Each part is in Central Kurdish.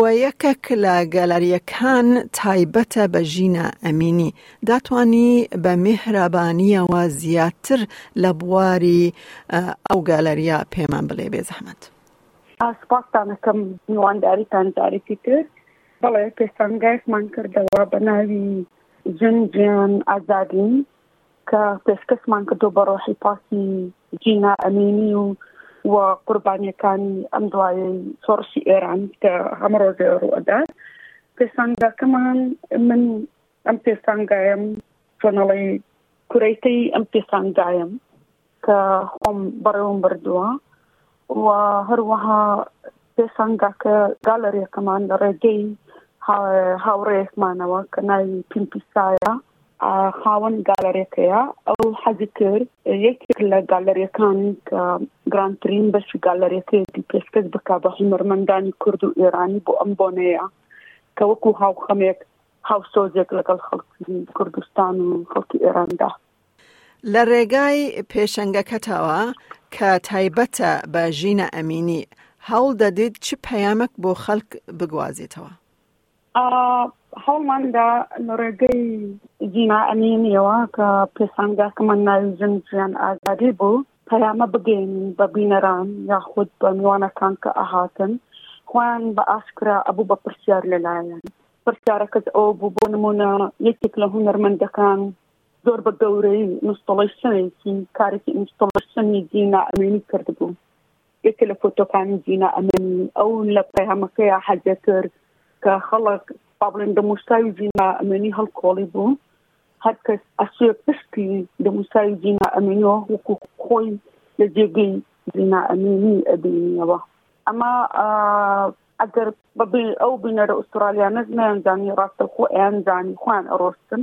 و یەکێک لە گەلەرییەکان تایبەتە بە ژینا ئەمینی، داتوانی بە میهرەبانییەوە زیاتر لە بواری ئەو گەلەرییە پێمان بڵێ بێ زەحمەت. سپاستان ئەکەم میوانداریتان جارێکی تر. بەڵێ پێشانگایەکمان کردەوە بە ناوی ژن، ژیان، ئازادی کە پێشکەشمان کردو بە ڕۆحی پاکی جینا ئەمینی و و قوربانیەکانی ئەم دوایەی شۆڕشی ئێران کە هەمە ڕۆژێ ڕوەدات پێشانگاکەمان من ئەم پێشانگایم چۆنەڵی کورەیتەی ئەم پێشانگایم کە خۆم بەڕێوەم بردووە و هەروەها پێشانگا کە گالەریەکەمان لە ڕێگەی هاوڕێیەکمانەوە کە ناوی پیمپیسایە خاوەن گالەرێکەیە ئەو حەزی کرد یەکێک لە گالەریەکان کە گرانترین بەشی گالەرێکەیەتی پێشکەس بکە بە هونەرمەندانی کورد و ئێرانی بۆ ئەم بۆنەیە کە وەکو هاوخەمێک هاوسۆزێک لەگەڵ خەڵکی کوردستان و خەڵکی ئێراندا لە ڕێگای پێشەنگەکەتەوە کە تایبەتە بە ژینا ئەمینی، هەوڵ دەدیت چ پەیامەک بۆ خەڵک بگوازیتەوە؟ هەوڵماندا لە ڕێگەی ژینا ئەمینیەوە کە پێشەنگەکەمان ناوی ژن ژیان ئازادی بوو، پەیامە بگەینین بە بینەران یاخود بە میوانەکان کە ئەهاتن، خۆیان بە ئاشکرا ئەبوو بە پرسیار لەلایان، پرسیارەکەش ئەوە بوو، بۆ نموونە یەکێک لە هونەرمەندەکان زۆر بە گەورەی ئینستۆڵەیشنێکی کارێکی ئینستۆڵەیشنی دینا ئەمێنی کردبوو یەکە لە فۆتۆکانی دینا ئەمێنی ئەو لە پەیامەکەیە حەزێ کرد کە خەڵک با بڵێن دەموستاوی دینا ئەمێنی هەڵکۆڵی بوو هەر کەس ئەسوێ پشتی دەموستاوی دینا ئەمێنیەوە وەکو خۆی لە جێگەی دینا ئەمێنی ئەبینیەوە ئەمە ئەگەر بەبێ ئەو بینەرە ئوسترالیانەش نەیانزانی ڕاستەخۆ ئەیانزانی خۆیان ئەڕۆستن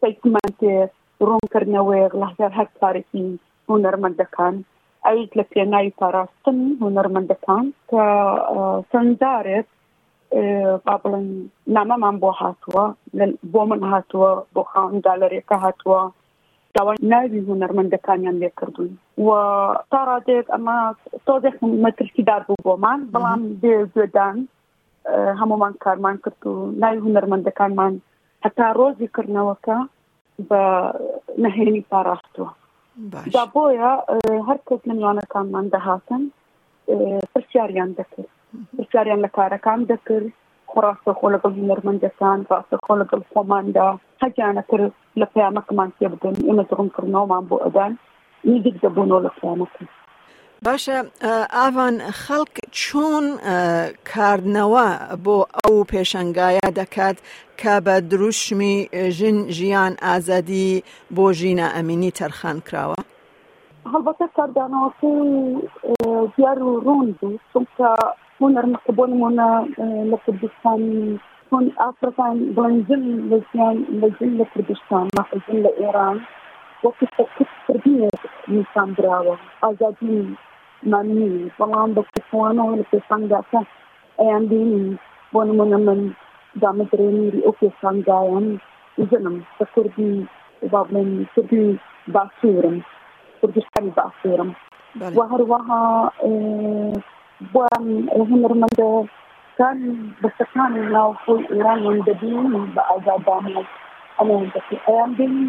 سەی سمانتێ ڕوونکردنەوەیەک لە هەزار هەر کارێکی هونەرمەندەکان ئەویش لە پێناوی پاراستنی هونەرمەندەکان کە سندارێت با بڵێن نامەمان بۆ هاتووە بۆ من هاتووە بۆ خاون گالەرێکە هاتووە داوای ناوی هونەرمەندەکانیان لێ کردوون و تا ڕادێک ئەمە تۆزێک مەترسیدار بوو بۆمان بەڵام بێ گوێدان هەمومان کارمان کرد و ناوی هونەرمەندەکانمان هەتا ڕۆژی کردنەوەکە بە نەهێنی پاراستوە دا بۆیە هەر کەس منوانەکانمان دەهاتن پرسیاریان دەکرد پرسیاریان لە کارەکان دەکرد خۆڕاستەخۆ لەگەڵ هونەرمەندەکان ڕاستەخۆ لەگەڵ خۆماندا حەجانە کر لە پەیامەکەمان تێبگەن ئێمە دڕوون کڕنەوەمان بۆ ئەدان نزیک دەبوونەوە لە پەیامەکەی. باشە ئاڤان خەڵک چۆن کاردنەوە بۆ ئەو پێشەنگایە دەکات کە بە دروشمی ژن ژیان ئازادی بۆ ژینا ئەمینی تەرخان کراوە؟ هەڵبەتە کاردانەوەکەی دیار و ڕوون بوو چونکە بۆ نەرمەکە بۆ نمونە لە کوردستان چۆن ئافرەتان بڵنجن لە ژیان لە ژن لە کوردستان مەخزن لە ئێران وەکو سەرکوت کردنێک نیسان براوە ئازادی ماننی بەڵام بە پێچەوانەوە لە پێشانگاکە ئەیان بینی بۆ نمونە من دامەزرێنەری ئەو پێشانگایەم ژنم کە کوردی با بڵێن کوردی باشورم کوردستانی باشورم وە هەروەها بۆیان هونەرمەندە کان بەسەکان ناوخۆی ئێرانیان دەبینی بە ئازادانە ئەمیان دەکرد ئەیان بینی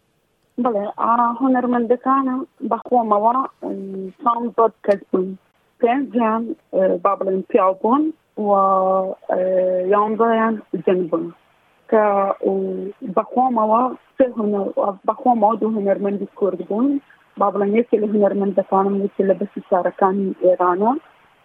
بڵێ هونەرمەندەکانم بەخۆمەوە سام زۆر کەس بوون پێنجیان با بڵێن پیاو بوون و یانزەیان جن بوون کە بەخۆمەوە سێ هونەر بەخۆمەوە دوو هونەرمەندی کورد بوون با بڵێن یەکێ لە هونەرمەندەکانم یەکێ لە بەسی شارەکانی ئێرانە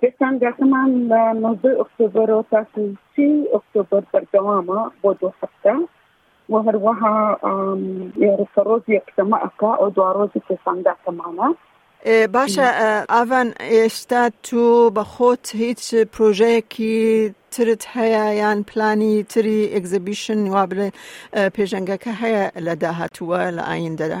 پێشانگاکەمان لە نۆزدەی ئۆکتۆبەرەوە تاکو سی ئۆکتۆبەر بەردەوامە بۆ دوو هەفتە و هەروەها ڕۆژ یەکشەمە ئەکا ئەو دوا ڕۆژی پێشانگاکەمانە باشە ئاڤان ئێستا تو بە خۆت هیچ پرۆژەیەکی ترت هەیە یان پلانی تری ئەگزبیشن وا بڵێ پێشەنگەکە هەیە لە داهاتووە لە ئایندەدا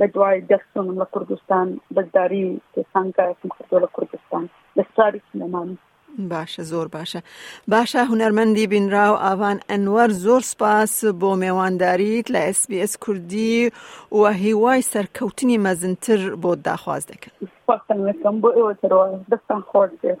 لە دوای دەرچوونم لە کوردستان بەشداری پێشانگایەکم کردووە لە کوردستان لە شاری سلێمانی باشە زۆر باشە باشە هونەرمەندی بینرا و ئاوان ئەنوەر زۆر سپاس بۆ مێوانداریت لە SسBS کوردی و هیوای سەرکەوتنی مەزنتر بۆ داخواز دەکەن بۆ ئێوە دەستان خۆش بێت